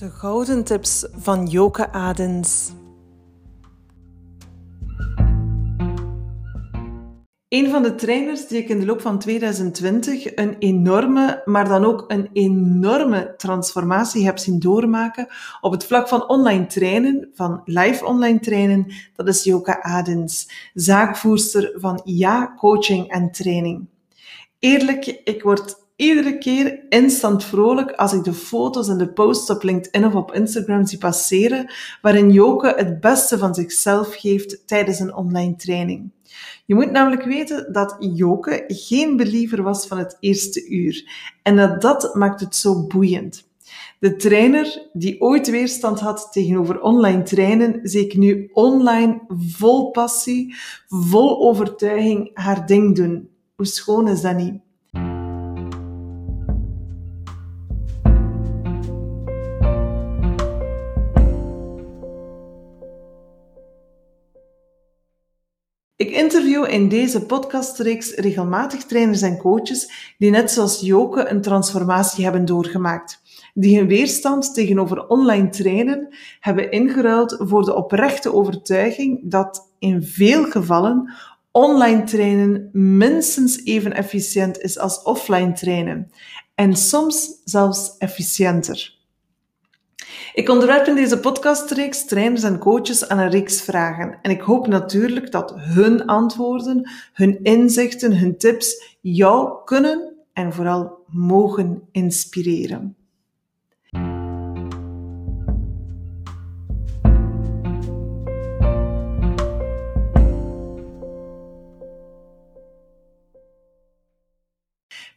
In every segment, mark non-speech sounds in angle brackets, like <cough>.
De gouden tips van Joke Adens. Een van de trainers die ik in de loop van 2020 een enorme, maar dan ook een enorme transformatie heb zien doormaken op het vlak van online trainen, van live online trainen, dat is Joke Adens, zaakvoerster van Ja Coaching en Training. Eerlijk, ik word iedere keer instant vrolijk als ik de foto's en de posts op LinkedIn of op Instagram zie passeren, waarin Joke het beste van zichzelf geeft tijdens een online training. Je moet namelijk weten dat Joke geen believer was van het eerste uur. En dat dat maakt het zo boeiend. De trainer die ooit weerstand had tegenover online trainen, zie ik nu online vol passie, vol overtuiging haar ding doen. Hoe schoon is dat niet? Interview in deze podcastreeks regelmatig trainers en coaches die net zoals Joke een transformatie hebben doorgemaakt. Die hun weerstand tegenover online trainen hebben ingeruild voor de oprechte overtuiging dat in veel gevallen online trainen minstens even efficiënt is als offline trainen. En soms zelfs efficiënter. Ik onderwerp in deze podcastreeks trainers en coaches aan een reeks vragen. En ik hoop natuurlijk dat hun antwoorden, hun inzichten, hun tips jou kunnen en vooral mogen inspireren.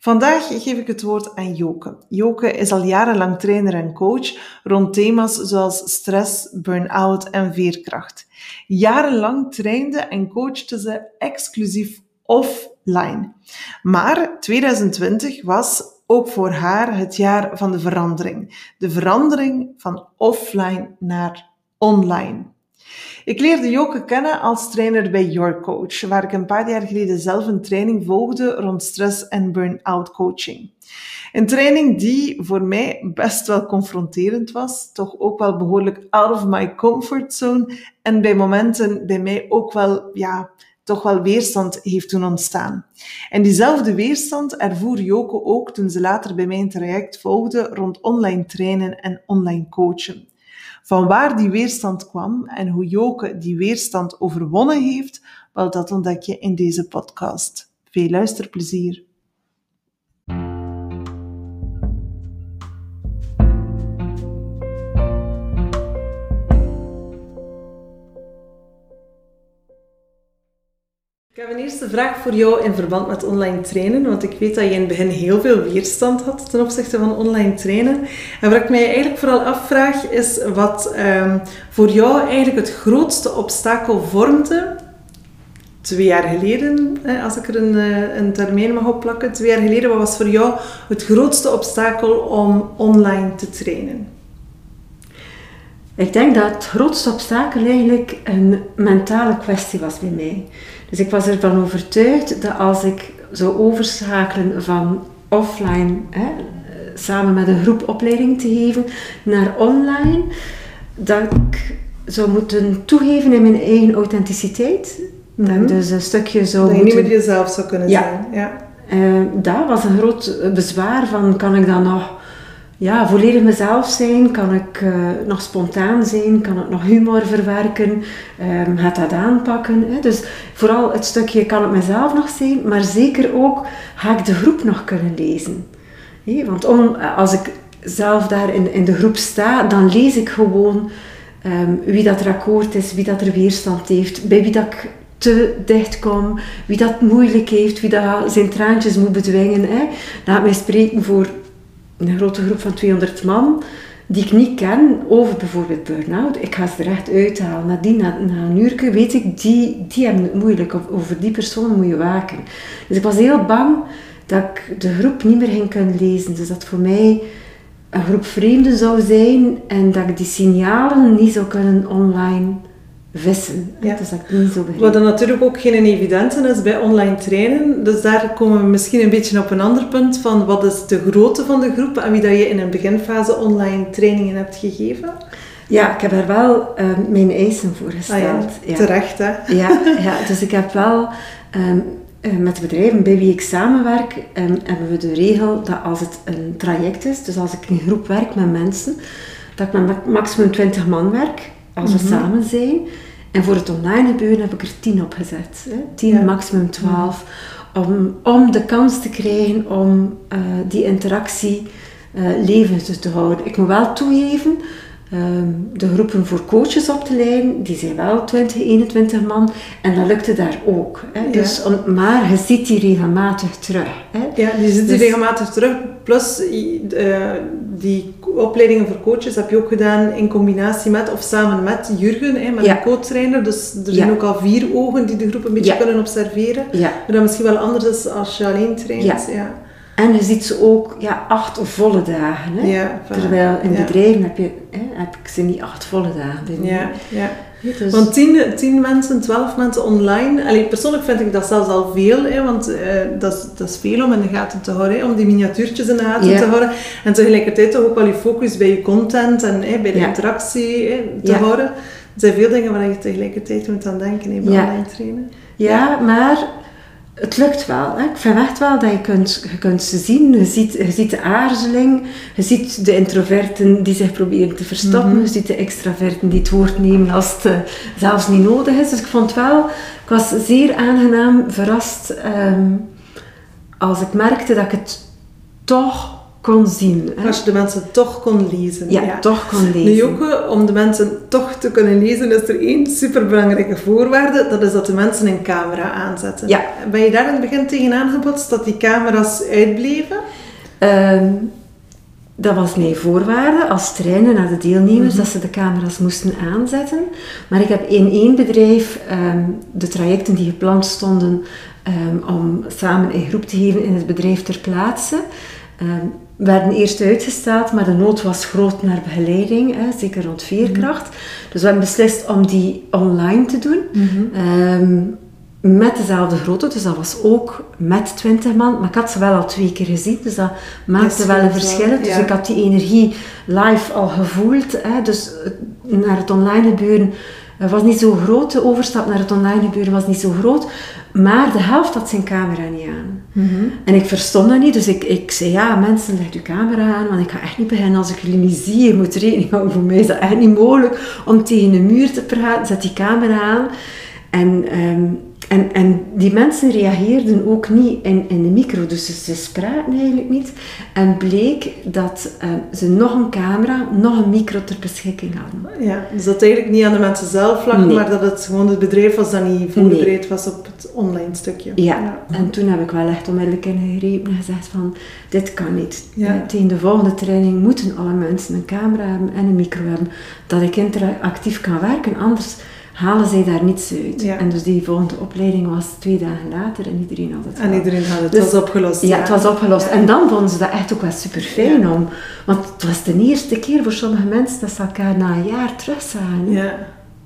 Vandaag geef ik het woord aan Joke. Joke is al jarenlang trainer en coach rond thema's zoals stress, burn-out en veerkracht. Jarenlang trainde en coachte ze exclusief offline. Maar 2020 was ook voor haar het jaar van de verandering. De verandering van offline naar online. Ik leerde Joke kennen als trainer bij Your Coach, waar ik een paar jaar geleden zelf een training volgde rond stress en burn-out coaching. Een training die voor mij best wel confronterend was, toch ook wel behoorlijk out of my comfort zone en bij momenten bij mij ook wel, ja, toch wel weerstand heeft toen ontstaan. En diezelfde weerstand ervoer Joke ook toen ze later bij mij een traject volgde rond online trainen en online coachen. Van waar die weerstand kwam en hoe Joke die weerstand overwonnen heeft, wel dat ontdek je in deze podcast. Veel luisterplezier. Heb een eerste vraag voor jou in verband met online trainen, want ik weet dat je in het begin heel veel weerstand had ten opzichte van online trainen. En wat ik mij eigenlijk vooral afvraag is wat um, voor jou eigenlijk het grootste obstakel vormde twee jaar geleden, als ik er een, eh, een termijn mag opplakken, twee jaar geleden, wat was voor jou het grootste obstakel om online te trainen? Ik denk dat het grootste obstakel eigenlijk een mentale kwestie was bij mij. Dus ik was ervan overtuigd dat als ik zou overschakelen van offline, hè, samen met een groep opleiding te geven, naar online, dat ik zou moeten toegeven in mijn eigen authenticiteit. Dat ik mhm. dus een stukje zou Dat je niet met jezelf zou kunnen zijn. Ja. Uh, dat was een groot bezwaar van, kan ik dan nog ja, volledig mezelf zijn? Kan ik uh, nog spontaan zijn? Kan ik nog humor verwerken? Um, gaat dat aanpakken? Hè? Dus vooral het stukje kan ik mezelf nog zijn, maar zeker ook ga ik de groep nog kunnen lezen. Want om, als ik zelf daar in, in de groep sta, dan lees ik gewoon um, wie dat er akkoord is, wie dat er weerstand heeft, bij wie dat ik te dicht kom, wie dat moeilijk heeft, wie dat zijn traantjes moet bedwingen. Hè. Laat mij spreken voor een grote groep van 200 man die ik niet ken over bijvoorbeeld burn-out. Ik ga ze er echt uithalen. Nadien, na, na een uur, weet ik, die, die hebben het moeilijk. Over die persoon moet je waken. Dus ik was heel bang dat ik de groep niet meer ging kunnen lezen. Dus dat voor mij een groep vreemden zou zijn en dat ik die signalen niet zou kunnen online vissen. Ja. Dus dat ik niet zo begrijp. Wat dan natuurlijk ook geen evidente is bij online trainen. Dus daar komen we misschien een beetje op een ander punt van wat is de grootte van de groep en wie dat je in een beginfase online trainingen hebt gegeven. Ja, ik heb er wel eh, mijn eisen voor Ah gesteld. ja, ja. terecht hè. Ja, ja, dus ik heb wel ehm, eh, met de bedrijven bij wie ik samenwerk, ehm, hebben we de regel dat als het een traject is, dus als ik in groep werk met mensen, dat ik met ma- maximum 20 man werk, als we samen zijn. En voor het online gebeuren heb ik er 10 op gezet. Hè. 10, Ja. maximum 12. Om, om de kans te krijgen om eh, die interactie eh levend te houden. Ik moet wel toegeven, de groepen voor coaches op te leiden, die zijn wel 20, 21 man. En dat lukte daar ook. Hè. Dus, maar je ziet die regelmatig terug. Hè. Ja, die zit Dus- regelmatig terug. Plus die opleidingen voor coaches heb je ook gedaan in combinatie met of samen met Jurgen, hè, met Ja. een coachtrainer. Dus er zijn Ja. ook al vier ogen die de groep een beetje kunnen observeren. Maar dat misschien wel anders is als je alleen traint. Ja. En je ziet ze ook ja, acht volle dagen. Hè. Ja, voilà. Terwijl in Ja. bedrijven heb, je, hè, heb ik ze niet acht volle dagen. binnen. Ja, ja. Dus- Want tien, tien mensen, twaalf mensen online. Allee, persoonlijk vind ik dat zelfs al veel, hè, want eh, dat, is, dat is veel om in de gaten te houden, hè, om die miniatuurtjes in de gaten Ja. te houden. En tegelijkertijd toch ook wel je focus bij je content en hè, bij de Ja. interactie hè, te houden. Er zijn veel dingen waar je tegelijkertijd moet aan denken hè, bij online trainen. Ja, maar het lukt wel. Hè. Ik vind echt wel dat je kunt, je kunt ze zien. Je ziet, je ziet de aarzeling. Je ziet de introverten die zich proberen te verstoppen. Je ziet de extraverten die het woord nemen als het eh, zelfs niet nodig is. Dus ik vond wel... Ik was zeer aangenaam verrast ehm, als ik merkte dat ik het toch kon zien. Hè. Als je de mensen toch kon lezen. Ja, toch kon lezen. Nu Joke, om de mensen toch te kunnen lezen, is er één superbelangrijke voorwaarde. Dat is dat de mensen een camera aanzetten. Ja. Ben je daar in het begin tegen aangebotst dat die camera's uitbleven? Ehm, dat was mijn voorwaarde als trainer naar de deelnemers, dat ze de camera's moesten aanzetten. Maar ik heb in één bedrijf ehm, de trajecten die gepland stonden ehm, om samen in groep te geven in het bedrijf ter plaatse, ehm, werden eerst uitgesteld, maar de nood was groot naar begeleiding, hè, zeker rond veerkracht. Dus we hebben beslist om die online te doen. Ehm, met dezelfde grootte, dus dat was ook met 20 man. Maar ik had ze wel al twee keer gezien, dus dat maakte Dat wel een wel, verschil. Dus ik had die energie live al gevoeld. Hè. Dus het- naar het online gebeuren eh, was niet zo groot. De overstap naar het online gebeuren was niet zo groot. Maar de helft had zijn camera niet aan. En ik verstond dat niet, dus ik, ik zei ja, mensen, leg uw camera aan, want ik ga echt niet beginnen als ik jullie niet zie. Je moet rekening houden, voor mij is dat echt niet mogelijk om tegen een muur te praten. Zet die camera aan. En, ehm, en, en die mensen reageerden ook niet in, in de micro, dus ze, ze spraken eigenlijk niet. En bleek dat ehm, ze nog een camera, nog een micro ter beschikking hadden. Ja, dus dat eigenlijk niet aan de mensen zelf lag, Nee. maar dat het gewoon het bedrijf was dat niet voorbereid was op het online stukje. Ja, en toen heb ik wel echt onmiddellijk ingegrepen en gezegd van, dit kan niet. Ja. Eh, Tegen de volgende training moeten alle mensen een camera hebben en een micro hebben, dat ik interactief kan werken, anders halen zij daar niets uit. Ja. En dus die volgende opleiding was twee dagen later en iedereen had het En iedereen had het, Dus- het was opgelost. Ja, het was opgelost. En dan vonden ze dat echt ook wel super fijn om. Want het was de eerste keer voor sommige mensen dat ze elkaar na een jaar terugzagen. Ja.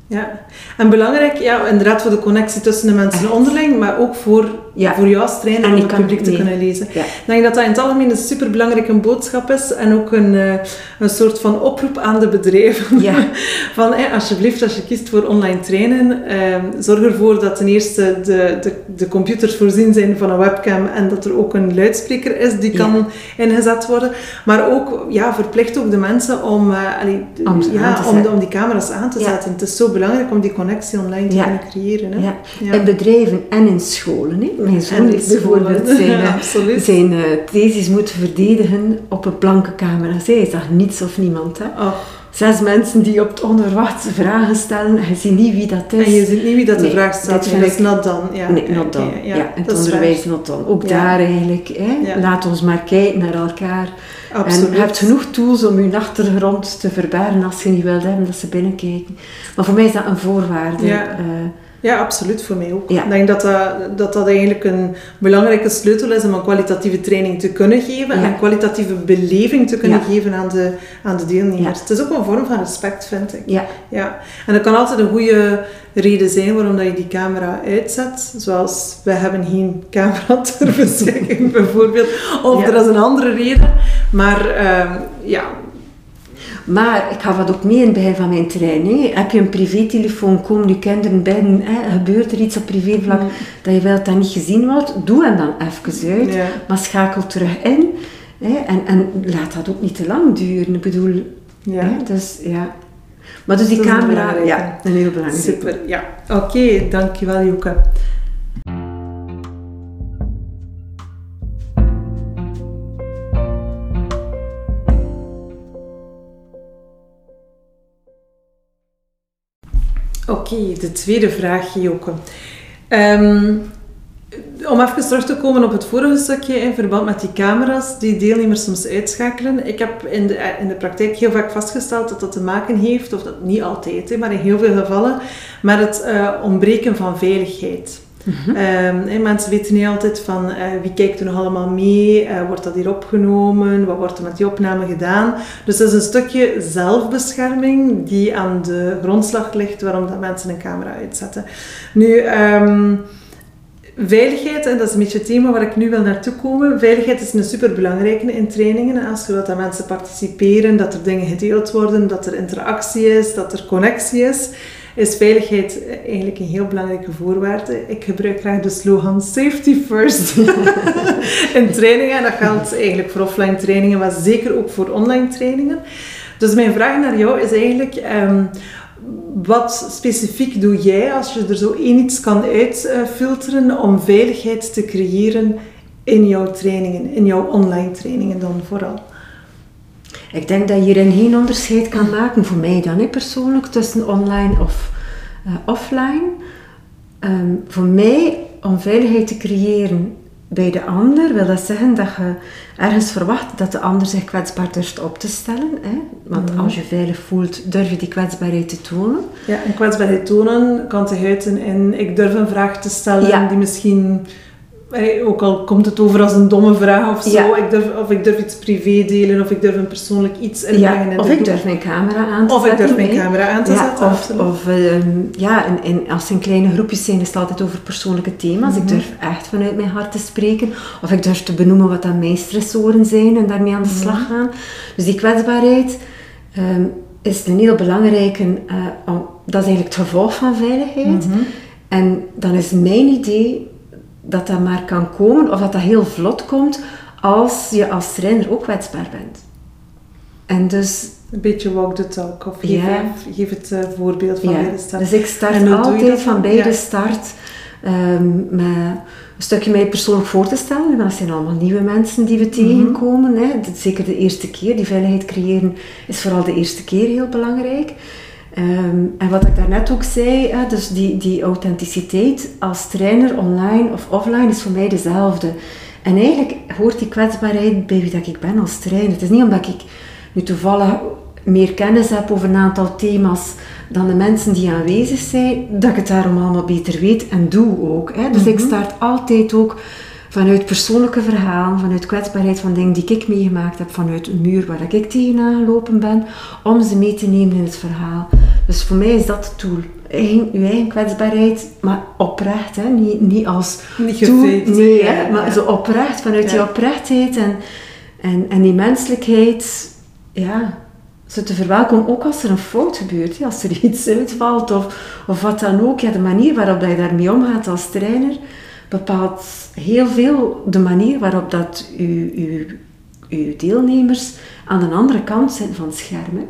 Ja, en belangrijk, ja, inderdaad voor de connectie tussen de mensen Echt. onderling, maar ook voor, Ja. voor jou als trainer En om het publiek te kunnen lezen. Ja. Ik denk dat dat in het algemeen een superbelangrijke boodschap is en ook een, eh, een soort van oproep aan de bedrijven. Ja. <laughs> van alsjeblieft, als je kiest voor online trainen, eh, zorg ervoor dat ten eerste de, de, de computers voorzien zijn van een webcam en dat er ook een luidspreker is die kan ingezet worden. Maar ook, ja, verplicht ook de mensen om, eh, allee, Om ja, om, om die camera's aan te zetten. Het is zo belangrijk om die connectie online te Ja. kunnen creëren. Hè? Ja. Ja. In bedrijven en in scholen. Hè. Mijn zoon heeft bijvoorbeeld zijn, <laughs> eh, zijn eh, thesis moeten verdedigen op een blanke camera. Zij zag niets of niemand. Hè. Oh, Zes mensen die op het onverwachte vragen stellen. Je ziet niet wie dat is. en je ziet niet wie dat de vraag stelt. dat is not done. Ja. Nee, not done. Ja, het onderwijs not done. Ook daar eigenlijk. Hè. Laat ons maar kijken naar elkaar. Absoluut. En je hebt genoeg tools om je achtergrond te verbergen als je niet wilt hebben dat ze binnenkijken. Maar voor mij is dat een voorwaarde. Ja. eh, Ja, absoluut, voor mij ook. Ik denk dat dat, dat dat eigenlijk een belangrijke sleutel is om een kwalitatieve training te kunnen geven en een kwalitatieve beleving te kunnen geven aan de, aan de deelnemers. Het is ook een vorm van respect, vind ik. Ja. Ja. En dat kan altijd een goede reden zijn waarom dat je die camera uitzet. Zoals, wij hebben geen camera <laughs> ter beschikking bijvoorbeeld. Of er is een andere reden. Maar uh, ja, maar ik ga wat ook mee in het begin van mijn training. Heb je een privételefoon, komen je kinderen binnen, hè, gebeurt er iets op privévlak mm. dat je wilt dat niet gezien wordt, doe hem dan even uit, maar schakel terug in. Hè, en, en laat dat ook niet te lang duren. Ik bedoel, ja. Hè, dus ja. Maar dus die camera, ja, een heel belangrijk. Super, ja. Oké, dankjewel Joke. De tweede vraag, Joke. Um, om even terug te komen op het vorige stukje in verband met die camera's die deelnemers soms uitschakelen. Ik heb in de, in de praktijk heel vaak vastgesteld dat dat te maken heeft, of dat niet altijd, maar in heel veel gevallen, met het uh, ontbreken van veiligheid. Mm mensen weten niet altijd van uh, wie kijkt er nog allemaal mee, uh, wordt dat hier opgenomen, wat wordt er met die opname gedaan. Dus dat is een stukje zelfbescherming die aan de grondslag ligt waarom dat mensen een camera uitzetten. Nu, um, Veiligheid, en dat is een beetje het thema waar ik nu wil naartoe komen. Veiligheid is een superbelangrijke in trainingen. Als je wilt dat mensen participeren, dat er dingen gedeeld worden, dat er interactie is, dat er connectie is is veiligheid eigenlijk een heel belangrijke voorwaarde. Ik gebruik graag de slogan safety first <laughs> in trainingen. En dat geldt eigenlijk voor offline trainingen, maar zeker ook voor online trainingen. Dus mijn vraag naar jou is eigenlijk... Ehm, wat specifiek doe jij als je er zo één iets kan uitfilteren om veiligheid te creëren in jouw trainingen, in jouw online trainingen dan vooral? Ik denk dat je hierin geen onderscheid kan maken, voor mij dan hè, persoonlijk, tussen online of uh, offline. Um, voor mij, om veiligheid te creëren bij de ander, wil dat zeggen dat je ergens verwacht dat de ander zich kwetsbaar durft op te stellen. Hè? Want mm als je veilig voelt, durf je die kwetsbaarheid te tonen. Ja, en kwetsbaarheid tonen kan zich uiten in ik durf een vraag te stellen die misschien ook al komt het over als een domme vraag of zo, ik durf, of ik durf iets privé delen, of ik durf een persoonlijk iets inbrengen. Ja, of ik durf mijn camera aan te of zetten. Of ik durf mijn camera aan te ja, zetten, Of, of ehm, ja, in, in, als in kleine groepjes zijn, is het altijd over persoonlijke thema's. Ik mhm. durf echt vanuit mijn hart te spreken. Of ik durf te benoemen wat dan mijn stressoren zijn en daarmee aan de slag mhm. gaan. Dus die kwetsbaarheid ehm, is een heel belangrijke, uh, dat is eigenlijk het gevolg van veiligheid. Mhm. En dan is mijn idee dat dat maar kan komen, of dat dat heel vlot komt, als je als trainer ook kwetsbaar bent. En dus... Een beetje walk the talk, of geef, ja. geef het uh, voorbeeld van ja. bij de start. Dus ik start altijd van bij de start um, met een stukje mij persoonlijk voor te stellen. Want dat zijn allemaal nieuwe mensen die we mhm. tegenkomen. Hè. Zeker de eerste keer. Die veiligheid creëren is vooral de eerste keer heel belangrijk. Ehm, en wat ik daarnet ook zei, hè, dus die, die authenticiteit als trainer online of offline is voor mij dezelfde. En eigenlijk hoort die kwetsbaarheid bij wie dat ik ben als trainer. Het is niet omdat ik nu toevallig meer kennis heb over een aantal thema's dan de mensen die aanwezig zijn, dat ik het daarom allemaal beter weet en doe ook. Hè. Dus ik mhm. start altijd ook vanuit persoonlijke verhalen, vanuit kwetsbaarheid van dingen die ik meegemaakt heb, vanuit een muur waar ik tegenaan gelopen ben, om ze mee te nemen in het verhaal. Dus voor mij is dat het doel. Eigen, uw eigen kwetsbaarheid, maar oprecht, hè? Niet, niet als niet gefeit, nee, hè? maar zo oprecht, vanuit die oprechtheid en, en, en die menselijkheid, ja, ze te verwelkomen, ook als er een fout gebeurt, als er <laughs> iets uitvalt of, of wat dan ook. Ja, de manier waarop je daarmee omgaat als trainer bepaalt heel veel de manier waarop dat uw, uw, uw deelnemers aan de andere kant zijn van het scherm.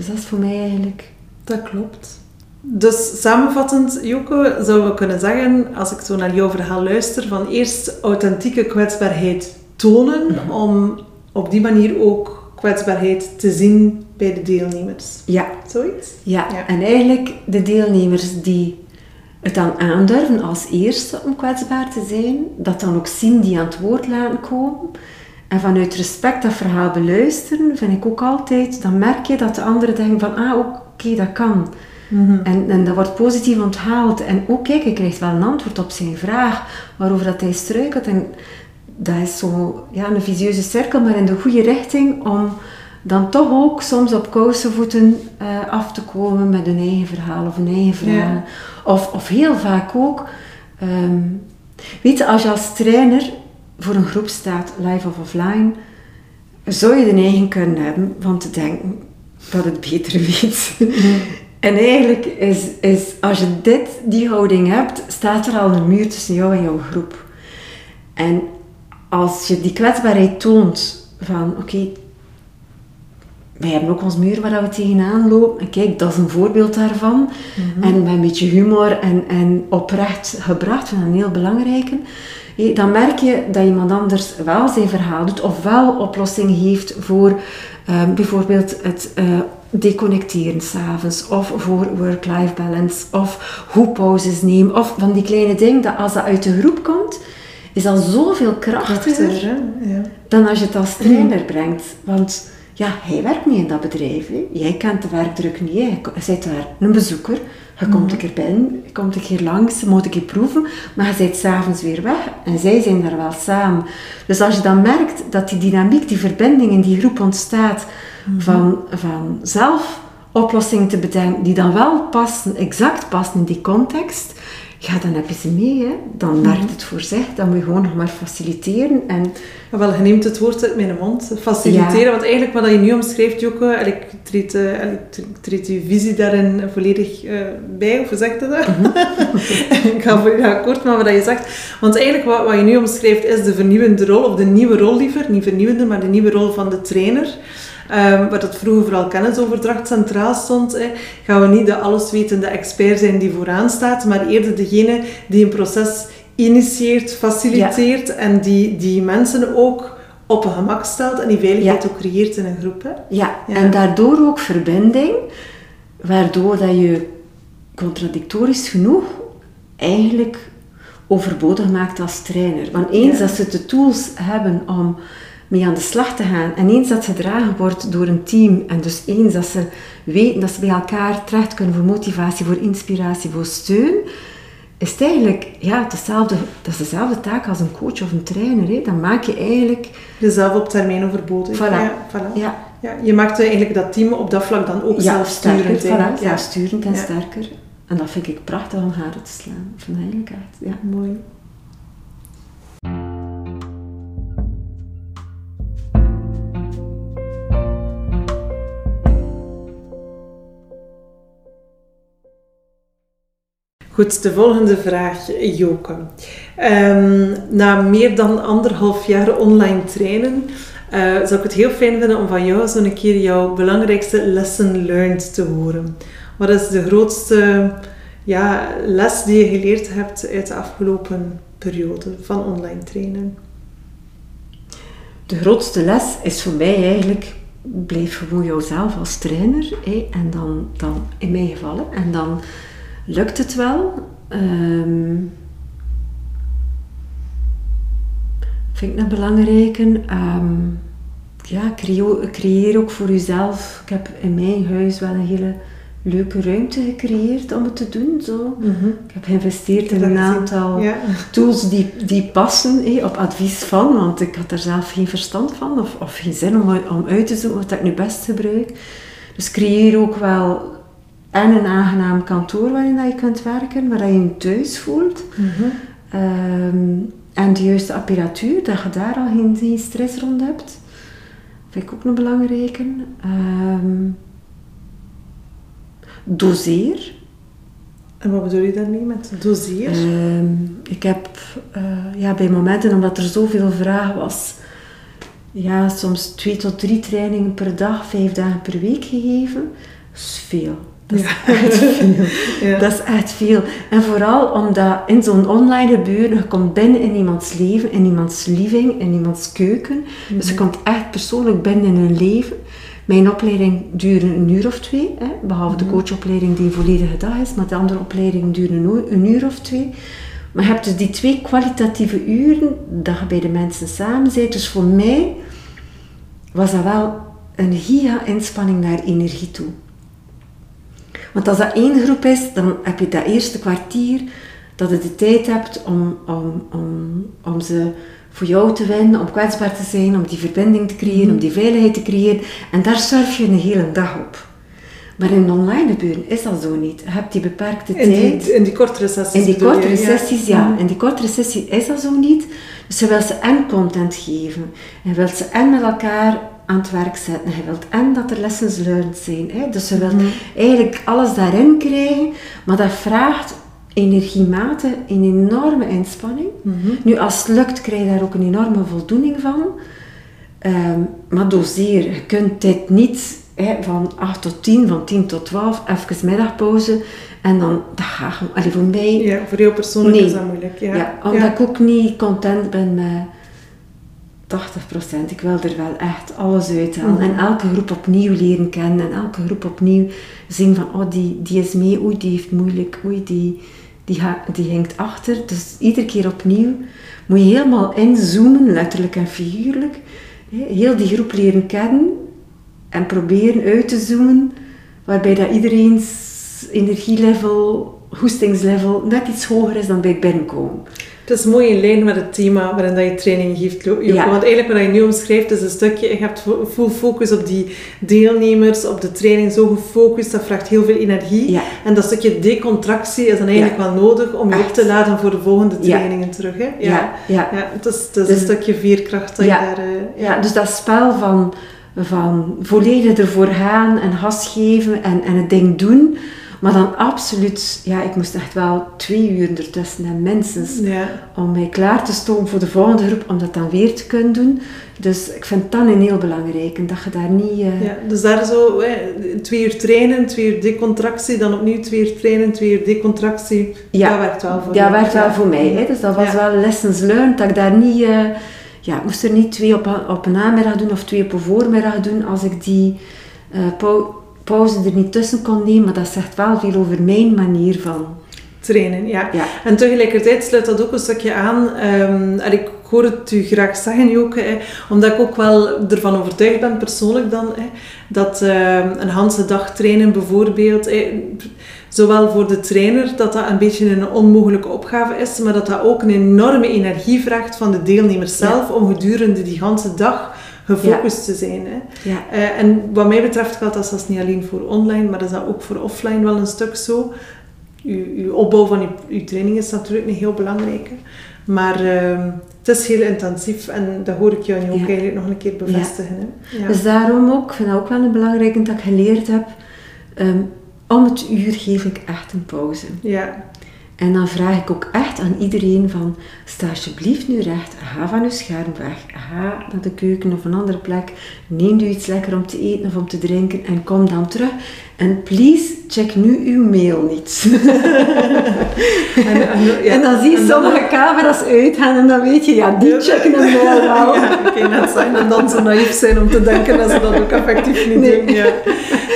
Dus dat is voor mij eigenlijk... Dat klopt. Dus samenvattend, Joko, zouden we kunnen zeggen, als ik zo naar jouw verhaal luister, van eerst authentieke kwetsbaarheid tonen, om op die manier ook kwetsbaarheid te zien bij de deelnemers. Ja. Zoiets? Ja, ja. en eigenlijk de deelnemers die het dan aandurven als eerste om kwetsbaar te zijn, dat dan ook zien die aan het woord laten komen. En vanuit respect dat verhaal beluisteren, vind ik ook altijd, dan merk je dat de anderen denken van, ah oké, dat kan. Mhm. en, en dat wordt positief onthaald. En ook kijk, hij krijgt wel een antwoord op zijn vraag waarover dat hij struikelt. En dat is zo ja, een visieuze cirkel, maar in de goede richting om dan toch ook soms op kousenvoeten uh, af te komen met een eigen verhaal of een eigen verhaal. Of, of heel vaak ook, um, weet je, als je als trainer voor een groep staat, live of offline, zou je de neiging kunnen hebben van te denken dat het beter <laughs> weet. en eigenlijk is, is, als je dit, die houding hebt, staat er al een muur tussen jou en jouw groep. En als je die kwetsbaarheid toont van oké, wij hebben ook ons muur waar we tegenaan lopen. En kijk, dat is een voorbeeld daarvan. Mhm. En met een beetje humor en, en oprecht gebracht, vind ik een heel belangrijke. Dan merk je dat iemand anders wel zijn verhaal doet of wel oplossingen heeft voor ehm, bijvoorbeeld het uh, deconnecteren s'avonds of voor work-life balance of hoe pauzes nemen of van die kleine dingen dat als dat uit de groep komt, is al zoveel krachtiger ja. dan als je het als trainer brengt. Want ja, hij werkt niet in dat bedrijf. Hè. Jij kent de werkdruk niet. Je bent daar een bezoeker. Je komt mhm. een keer binnen, je komt een keer langs, moet een keer proeven. Maar je bent s'avonds weer weg. En zij zijn daar wel samen. Dus als je dan merkt dat die dynamiek, die verbinding in die groep ontstaat... Mhm. van, van zelf oplossingen te bedenken die dan wel passen, exact passen in die context ja, dan heb je ze mee. Hè. Dan werkt mhm. het voor zich. Dan moet je gewoon nog maar faciliteren. En... Ja, wel, je neemt het woord uit mijn mond. Faciliteren. Want eigenlijk wat je nu omschrijft, Joke, ik treed, treed je visie daarin volledig uh, bij. Of hoe zeg je dat? Mm <laughs> ik ga voor akkoord met wat je zegt. Want eigenlijk wat, wat je nu omschrijft is de vernieuwende rol, of de nieuwe rol liever. Niet vernieuwende, maar de nieuwe rol van de trainer. Um, waar dat vroeger vooral kennisoverdracht centraal stond, gaan we niet de alleswetende expert zijn die vooraan staat, maar eerder degene die een proces initieert, faciliteert en die, die mensen ook op een gemak stelt en die veiligheid ook creëert in een groep. Hè? Ja. ja, en daardoor ook verbinding, waardoor dat je contradictorisch genoeg eigenlijk overbodig maakt als trainer. Want eens dat ze de tools hebben om mee aan de slag te gaan. En eens dat ze gedragen wordt door een team en dus eens dat ze weten dat ze bij elkaar terecht kunnen voor motivatie, voor inspiratie, voor steun, is het eigenlijk ja, dezelfde, dat is dezelfde taak als een coach of een trainer. Hè. Dan maak je eigenlijk... Jezelf op termijn overbodig. Voilà. Ja, voilà. Ja. Ja, je maakt eigenlijk dat team op dat vlak dan ook ja, zelfsturend. Voilà, ja, sturend en sterker. En dat vind ik prachtig om haren te slaan. Van eigenlijk Ja. Mooi. Goed, de volgende vraag, Joke. Um, na meer dan anderhalf jaar online trainen, uh, zou ik het heel fijn vinden om van jou zo'n keer jouw belangrijkste lesson learned te horen. Wat is de grootste ja, les die je geleerd hebt uit de afgelopen periode van online trainen? De grootste les is voor mij eigenlijk blijf gewoon jouzelf als trainer en dan, dan in mijn gevallen en dan lukt het wel. Um, vind ik een belangrijke. Um, ja, creëer, creëer ook voor jezelf. Ik heb in mijn huis wel een hele leuke ruimte gecreëerd om het te doen. Zo. Mhm. Ik heb geïnvesteerd in een aantal tools die, die passen op advies van, want ik had er zelf geen verstand van of, of geen zin om, om uit te zoeken wat ik nu best gebruik. Dus creëer ook wel en een aangenaam kantoor waarin dat je kunt werken, waar je je thuis voelt. Mhm. Ehm, en de juiste apparatuur, dat je daar al geen, stress rond hebt. Vind ik ook een belangrijke. Um, doseer. En wat bedoel je daarmee met doseer? Ehm, ik heb uh, ja, bij momenten, omdat er zoveel vragen was, ja, soms twee tot drie trainingen per dag, vijf dagen per week gegeven. Dat is veel. Dat is echt veel. <laughs> Ja. Dat is echt veel. En vooral omdat in zo'n online gebeuren, je komt binnen in iemands leven, in iemands living, in iemands keuken. Dus je mhm. komt echt persoonlijk binnen in hun leven. Mijn opleiding duurde een uur of twee, hè, behalve de mhm. coachopleiding die een volledige dag is, maar de andere opleidingen duren een uur of twee. Maar je hebt dus die twee kwalitatieve uren dat je bij de mensen samen bent. Dus voor mij was dat wel een giga-inspanning naar energie toe Want als dat één groep is, dan heb je dat eerste kwartier dat je de tijd hebt om, om, om, om ze voor jou te winnen, om kwetsbaar te zijn, om die verbinding te creëren, om die veiligheid te creëren. En daar surf je een hele dag op. Maar in online gebeuren is dat zo niet. Je hebt die beperkte In tijd. die, in die kortere sessies In die kortere ja. sessies, ja. In die kortere sessie is dat zo niet. Dus je wilt ze en content geven. En je wilt ze en met elkaar aan het werk zetten. Je wilt en dat er lessons learned zijn. Hè. Dus je wilt Mhm. eigenlijk alles daarin krijgen. Maar dat vraagt energiemate een enorme inspanning. Mhm. Nu, als het lukt, krijg je daar ook een enorme voldoening van. Ehm, maar doseer. Je kunt dit niet hè, van 8 tot 10, van 10 tot 12, even middagpauze. En dan, dat gaat voor mij... Ja, voor jou persoonlijk Nee. is dat moeilijk. Ja, Ja, omdat ik ook niet content ben met 80%. Ik wil er wel echt alles uithalen. Mhm. En elke groep opnieuw leren kennen. En elke groep opnieuw zien van, oh, die, die is mee. Oei, die heeft moeilijk. Oei, die, die, die hangt achter. Dus iedere keer opnieuw moet je helemaal inzoomen, letterlijk en figuurlijk. Heel die groep leren kennen. En proberen uit te zoomen. Waarbij dat iedereen's energielevel, hoestingslevel net iets hoger is dan bij het binnenkomen. Het is mooi in lijn met het thema waarin dat je training geeft, Joko. Ja. Want eigenlijk wat je nu omschrijft is een stukje, je hebt full focus op die deelnemers, op de training, zo gefocust, dat vraagt heel veel energie. Ja. En dat stukje decontractie is dan eigenlijk wel nodig om je op te laden voor de volgende trainingen terug. Hè? Ja, ja. Ja, het is, het is Dus- een stukje veerkracht dat Ja. je daar... eh, Ja, dus dat spel van, van volledig ervoor gaan en gas geven en, en het ding doen. Maar dan absoluut, ja, ik moest echt wel twee uur ertussen hebben, minstens. ja. Om mij klaar te stomen voor de volgende groep, om dat dan weer te kunnen doen. Dus ik vind dat een heel belangrijk. En dat je daar niet... eh, Ja, dus daar zo twee uur trainen, twee uur decontractie, dan opnieuw twee uur trainen, twee uur decontractie. Ja, dat werkt wel voor dat jou. werkt wel Ja. voor mij. Hè. Dus dat was Ja. wel lessons learned, dat ik daar niet... eh, ja, ik moest er niet twee op, op een namiddag doen of twee op een voormiddag doen als ik die pau- pauze er niet tussen kon nemen. Maar dat zegt wel veel over mijn manier van... Trainen, ja. Ja. En tegelijkertijd sluit dat ook een stukje aan. ehm, en ik hoor het u graag zeggen, hè, omdat ik ook wel ervan overtuigd ben, persoonlijk dan, dat ehm, een hele dag trainen bijvoorbeeld, hè, zowel voor de trainer, dat dat een beetje een onmogelijke opgave is, maar dat dat ook een enorme energie vraagt van de deelnemers zelf om gedurende die hele dag gefocust te zijn. Hè. Ja. Eh, en wat mij betreft geldt dat zelfs niet alleen voor online, maar is dat ook voor offline wel een stuk zo. Uw, uw opbouw van uw, uw training is natuurlijk een heel belangrijke. Maar ehm, het is heel intensief en dat hoor ik jou nu ook Ja. eigenlijk nog een keer bevestigen. Hè? Ja. Dus daarom ook, ik vind dat ook wel een belangrijke dat ik geleerd heb. ehm, om het uur geef ik echt een pauze. ja. En dan vraag ik ook echt aan iedereen van, sta alsjeblieft nu recht, ga van uw scherm weg, ga naar de keuken of een andere plek, neem u iets lekker om te eten of om te drinken en kom dan terug. En please, check nu uw mail niet. En, en, ja. en dan zie je En sommige camera's uitgaan en dan weet je, ja, die checken een mail wel. Ja, kan net zijn en dan zo naïef zijn om te denken dat ze dat ook effectief niet Nee. doen. Ja. <laughs>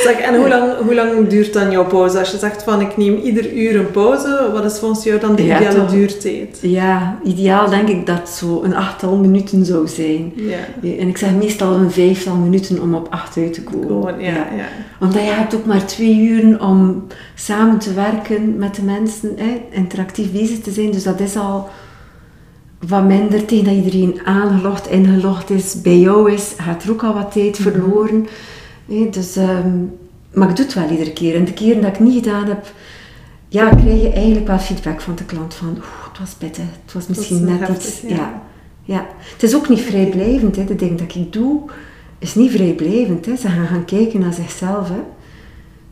Zeg, en hoe lang, hoe lang duurt dan jouw pauze? Als je zegt van ik neem ieder uur een pauze, wat is volgens jou dan de ideale toch. duurtijd? Ja, ideaal denk ik dat zo een achttal minuten zou zijn. Ja. En ik zeg meestal een vijftal minuten om op acht uit te komen. Gewoon, ja, ja. Omdat je hebt ook maar twee uren om samen te werken met de mensen, hè, interactief bezig te zijn. Dus dat is al wat minder tegen dat iedereen aangelogd, ingelogd is, bij jou is, gaat er ook al wat tijd verloren. Hè, dus, ehm, maar ik doe het wel iedere keer. En de keren dat ik niet gedaan heb, ja, krijg je eigenlijk wel feedback van de klant van, oeh, het was pittig, het was misschien net heftig, iets... ja. Ja. Ja. Het is ook niet vrijblijvend. Hè. De dingen dat ik doe, is niet vrijblijvend. Hè. Ze gaan gaan kijken naar zichzelf. Hè.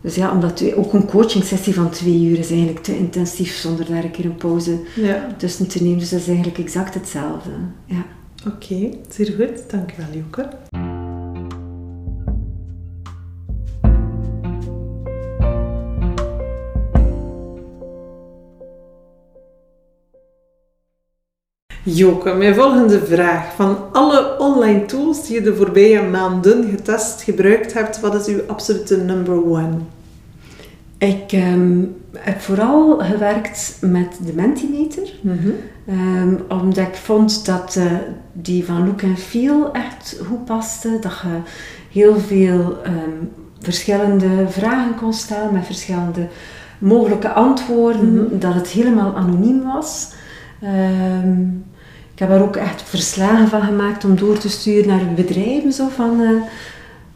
Dus ja, omdat we- ook een coaching sessie van twee uur is eigenlijk te intensief zonder daar een keer een pauze ja. tussen te nemen. Dus dat is eigenlijk exact hetzelfde. Ja. Oké, zeer goed. Dankjewel, Joke. Joke, mijn volgende vraag. Van alle online tools die je de voorbije maanden getest, gebruikt hebt, wat is uw absolute number one? Ik ehm, heb vooral gewerkt met de Mentimeter. Ehm, omdat ik vond dat eh, die van look en feel echt goed paste. Dat je heel veel ehm, verschillende vragen kon stellen met verschillende mogelijke antwoorden, Mhm. dat het helemaal anoniem was. Ehm, ik heb er ook echt verslagen van gemaakt om door te sturen naar bedrijven, zo van eh,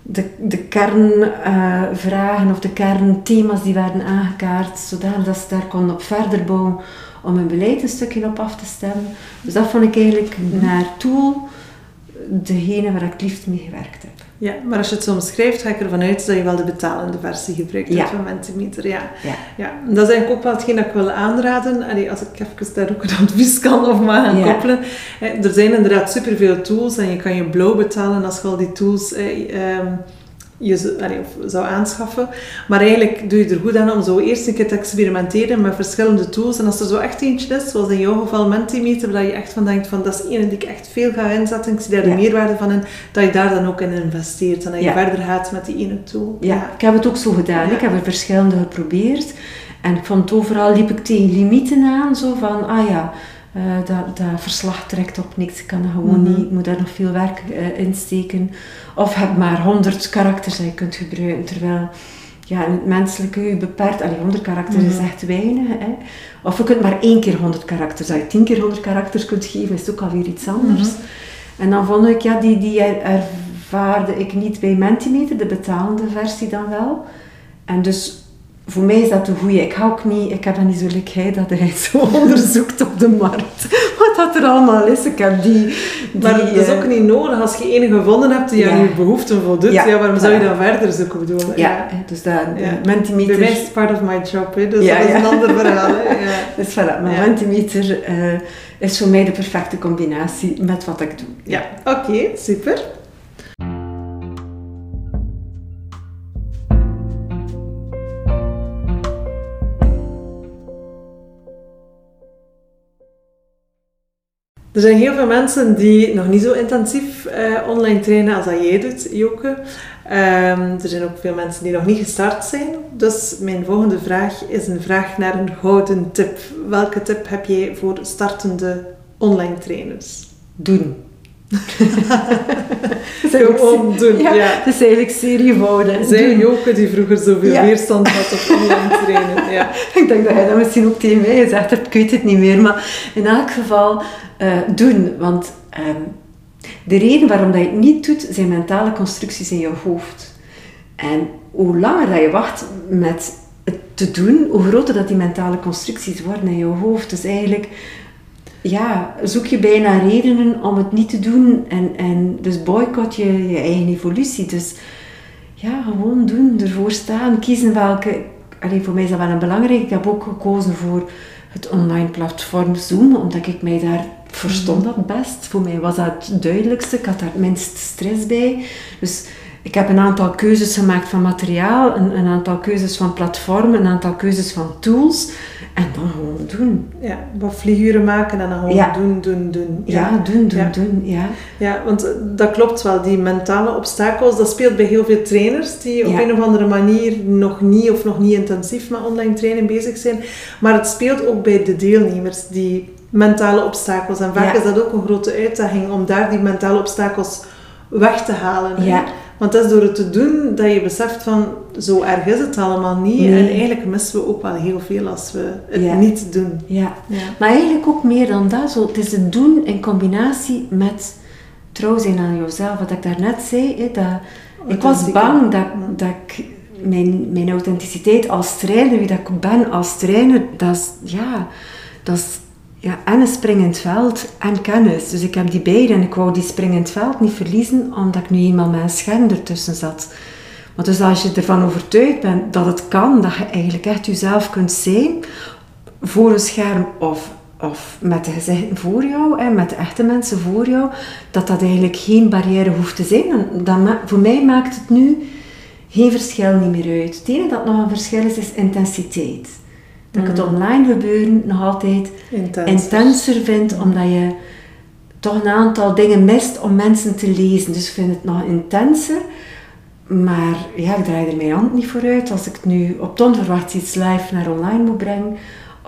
de, de kernvragen of de kernthema's die werden aangekaart, zodat ze daar konden op verder bouwen om hun beleid een stukje op af te stemmen. Dus dat vond ik eigenlijk Mhm. naar Tool degene waar ik het liefst mee gewerkt heb. Ja, maar als je het zo omschrijft, ga ik ervan uit dat je wel de betalende versie gebruikt Ja. van Mentimeter. Ja. Ja. Ja, dat is eigenlijk ook wel hetgeen dat ik wil aanraden. Allee, als ik even daar ook een advies kan of mag gaan Ja. koppelen. Eh, er zijn inderdaad superveel tools en je kan je blauw betalen als je al die tools eh, ehm, je zo- allee, of zou aanschaffen. Maar eigenlijk doe je er goed aan om zo eerst een keer te experimenteren met verschillende tools. En als er zo echt eentje is, zoals in jouw geval Mentimeter, waar je echt van denkt van dat is ene die ik echt veel ga inzetten, ik zie daar de Ja. meerwaarde van in, dat je daar dan ook in investeert en dat je Ja. verder gaat met die ene tool. Ja, ik heb het ook zo gedaan. Ik heb er verschillende geprobeerd. En ik vond overal liep ik tegen limieten aan. Zo van, ah ja, eh, dat, dat verslag trekt op niks. Ik kan dat gewoon Mhm. niet. Ik moet daar nog veel werk eh, in steken. Of heb maar 100 karakters dat je kunt gebruiken. Terwijl ja, in het menselijke je beperkt. Allee, 100 karakters is Mhm. echt weinig. Hè. Of je kunt maar één keer 100 karakters. Als je 10 keer 100 karakters kunt geven, is het ook alweer iets anders. Mhm. En dan vond ik, ja, die, die er- ervaarde ik niet bij Mentimeter, de betalende versie dan wel. En dus voor mij is dat de goeie. Ik hou ook niet, ik heb dat niet zo hij dat hij zo <laughs> onderzoekt op de markt. Wat dat er allemaal is. Ik heb die... die Maar dat is eh, ook niet nodig. Als je ene gevonden hebt die aan je behoeften voldoet, ja, Ja, waarom zou je dan verder zoeken? Bedoel, Ja, dus dat. Mentimeter... Bij mij is het part of my job, hè, dus Ja, dat is een ander verhaal. Hè. Ja. <laughs> Dus voilà, maar. Mentimeter eh, is voor mij de perfecte combinatie met wat ik doe. Ja, oké, super. Er zijn heel veel mensen die nog niet zo intensief eh, online trainen als dat jij doet, Joke. Ehm, er zijn ook veel mensen die nog niet gestart zijn. Dus mijn volgende vraag is een vraag naar een gouden tip. Welke tip heb jij voor startende online trainers? Doen. <laughs> Gewoon doen, Ja, ja. Het is eigenlijk serievouden. Zij Doen. Joke die vroeger zoveel Ja. weerstand had op online trainen. Ja. <laughs> Ik denk dat jij dat misschien ook tegen mij gezegd hebt, ik weet het niet meer. Maar in elk geval eh, doen. Want ehm, de reden waarom dat je het niet doet, zijn mentale constructies in je hoofd. En hoe langer dat je wacht met het te doen, hoe groter dat die mentale constructies worden in je hoofd. Dus eigenlijk ja, zoek je bijna redenen om het niet te doen. En, en dus boycott je je eigen evolutie. Dus ja, gewoon doen, ervoor staan, kiezen welke... Allee, voor mij is dat wel een belangrijk. Ik heb ook gekozen voor het online platform Zoom, omdat ik mij daar verstond dat best. Voor mij was dat het duidelijkste. Ik had daar het minst stress bij. Dus ik heb een aantal keuzes gemaakt van materiaal, een, een aantal keuzes van platformen, een aantal keuzes van tools. En dan gewoon doen. ja, wat vlieguren maken en dan gewoon Ja. doen, doen, doen. Ja, doen, doen, Ja. doen. Ja. Ja, want eh, dat klopt wel. Die mentale obstakels, dat speelt bij heel veel trainers die op een of andere manier nog niet of nog niet intensief met online trainen bezig zijn. Maar het speelt ook bij de deelnemers, die mentale obstakels. En vaak is dat ook een grote uitdaging om daar die mentale obstakels weg te halen. Ja. Want het is door het te doen dat je beseft van, zo erg is het allemaal niet. Nee. En eigenlijk missen we ook wel heel veel als we het Ja. niet doen. ja. Ja. Maar eigenlijk ook meer dan dat. Zo, het is het doen in combinatie met trouw zijn aan jezelf. Wat ik daarnet zei, hè, dat, ik was bang dat, dat ik mijn, mijn authenticiteit als trainer, wie dat ik ben als trainer, dat is, ja, dat is ja, en een springend veld en kennis. Dus ik heb die beide en ik wou die springend veld niet verliezen, omdat ik nu eenmaal een scherm ertussen zat. Maar dus als je ervan overtuigd bent dat het kan, dat je eigenlijk echt jezelf kunt zijn, voor een scherm of, of met de gezichten voor jou, en met de echte mensen voor jou, dat dat eigenlijk geen barrière hoeft te zijn. En dat voor mij maakt het nu geen verschil niet meer uit. Het enige dat nog een verschil is, is intensiteit. Dat ik het online gebeuren nog altijd Intens. intenser vind, omdat je toch een aantal dingen mist om mensen te lezen. Dus ik vind het nog intenser. Maar ja, ik draai er mijn hand niet voor uit. Als ik nu op het onverwachts iets live naar online moet brengen,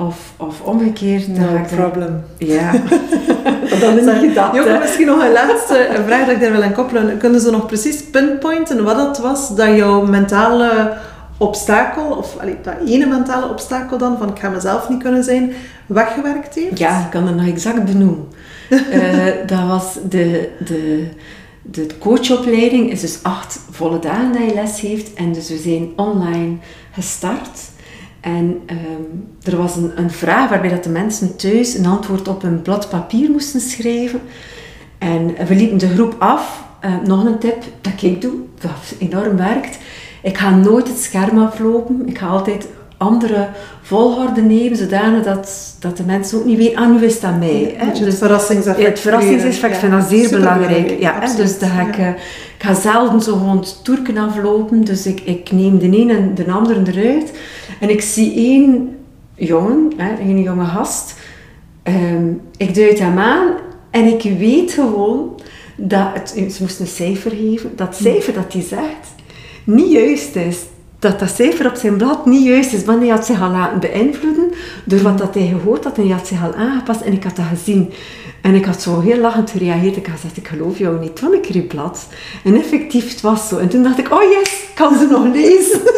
Of, of omgekeerd. No ik problem. Ja. <laughs> dat Zeg, niet gedacht. Joke, misschien nog een laatste vraag dat ik daar wil aan koppelen. Kunnen ze nog precies pinpointen wat dat was dat jouw mentale obstakel, of allee, dat ene mentale obstakel dan, van ik ga mezelf niet kunnen zijn, weggewerkt heeft? Ja, ik kan het nog exact benoemen. <laughs> Eh, dat was de, de, de coachopleiding is dus acht volle dagen dat je les heeft. En dus we zijn online gestart. En ehm, er was een, een vraag waarbij dat de mensen thuis een antwoord op een blad papier moesten schrijven. En we liepen de groep af. Eh, nog een tip dat ik doe, dat enorm werkt. Ik ga nooit het scherm aflopen. Ik ga altijd andere volgorde nemen, zodanig dat, dat de mensen ook niet weten, ah, nu is aan mij. hè. Het Dus- verrassingseffect het verrassingseffect vind ik zeer belangrijk. Ja, absoluut, dus dan ga ik, ja. eh, ik ga zelden zo gewoon toerken aflopen. Dus ik, ik neem de een en de andere eruit. En ik zie één jongen, hè, een jonge gast. Ehm, ik duid hem aan en ik weet gewoon dat het, ze moest een cijfer geven. Dat cijfer dat hij zegt niet juist is. Dat dat cijfer op zijn blad niet juist is. Want hij had zich al laten beïnvloeden door wat dat hij gehoord had. En hij had zich al aangepast en ik had dat gezien. En ik had zo heel lachend gereageerd. Ik had gezegd, ik geloof jou niet. Want ik kreeg blad. En effectief, het was zo. En toen dacht ik, oh yes, kan ze nog lezen. <laughs>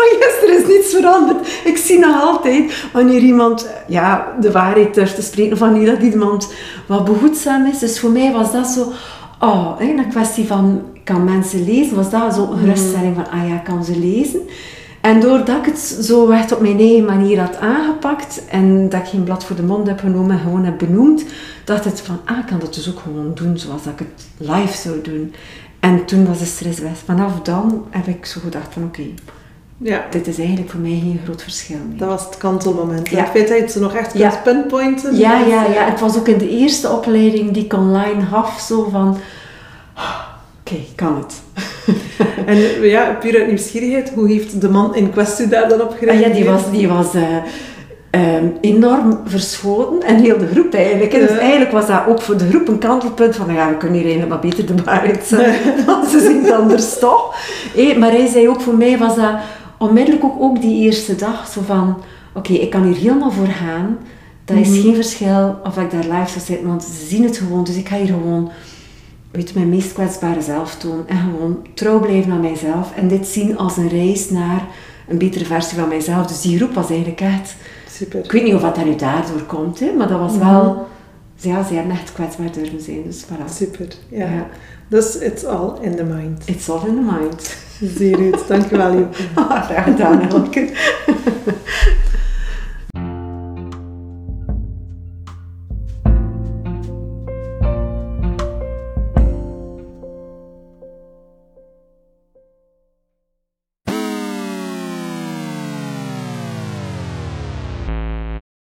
Oh yes, er is niets veranderd. Ik zie nog altijd wanneer iemand ja, de waarheid durft te spreken, of wanneer dat iemand wat behoedzaam is. Dus voor mij was dat zo, oh, een kwestie van, kan mensen lezen, was dat zo een geruststelling van, ah ja, ik kan ze lezen. En doordat ik het zo echt op mijn eigen manier had aangepakt en dat ik geen blad voor de mond heb genomen en gewoon heb benoemd, dacht ik van, ah, ik kan dat dus ook gewoon doen zoals dat ik het live zou doen. En toen was de stress weg. Vanaf dan heb ik zo gedacht van, oké, Ja, dit is eigenlijk voor mij geen groot verschil meer. dat was het kantelmoment. En Ja. Het feit dat je het nog echt Ja. kunt pinpointen. Ja, is, ja, eh, ja. Het was ook in de eerste opleiding die ik online gaf, zo van... "Ah, Oké, ik kan het. <laughs> En ja, puur uit nieuwsgierigheid, hoe heeft de man in kwestie daar dan op Ah, ja, die was, die was eh, ehm, enorm verschoten. En heel de groep eigenlijk. hè. Dus eigenlijk was dat ook voor de groep een kantelpunt van... Ja, we kunnen hier eigenlijk maar beter de waarheid zeggen. <laughs> Want ze zien het anders toch. Hé, maar hij zei ook, voor mij was dat onmiddellijk ook, ook die eerste dag zo van... Oké, ik kan hier helemaal voor gaan. Dat is Mhm. geen verschil of ik daar live zou zitten, want ze zien het gewoon. Dus ik ga hier gewoon weet mijn meest kwetsbare zelf tonen. En gewoon trouw blijven aan mijzelf. En dit zien als een reis naar een betere versie van mijzelf. Dus die groep was eigenlijk echt... Super. Ik weet niet of dat nu daardoor komt, hè, maar dat was wel... Ja, ze hebben echt kwetsbaar durven zijn. Dus voilà. Super, ja. Ja. Dus it's all in the mind. It's all in the mind. Zeer goed, dankjewel Joke. <laughs> Graag gedaan, <laughs> Elke.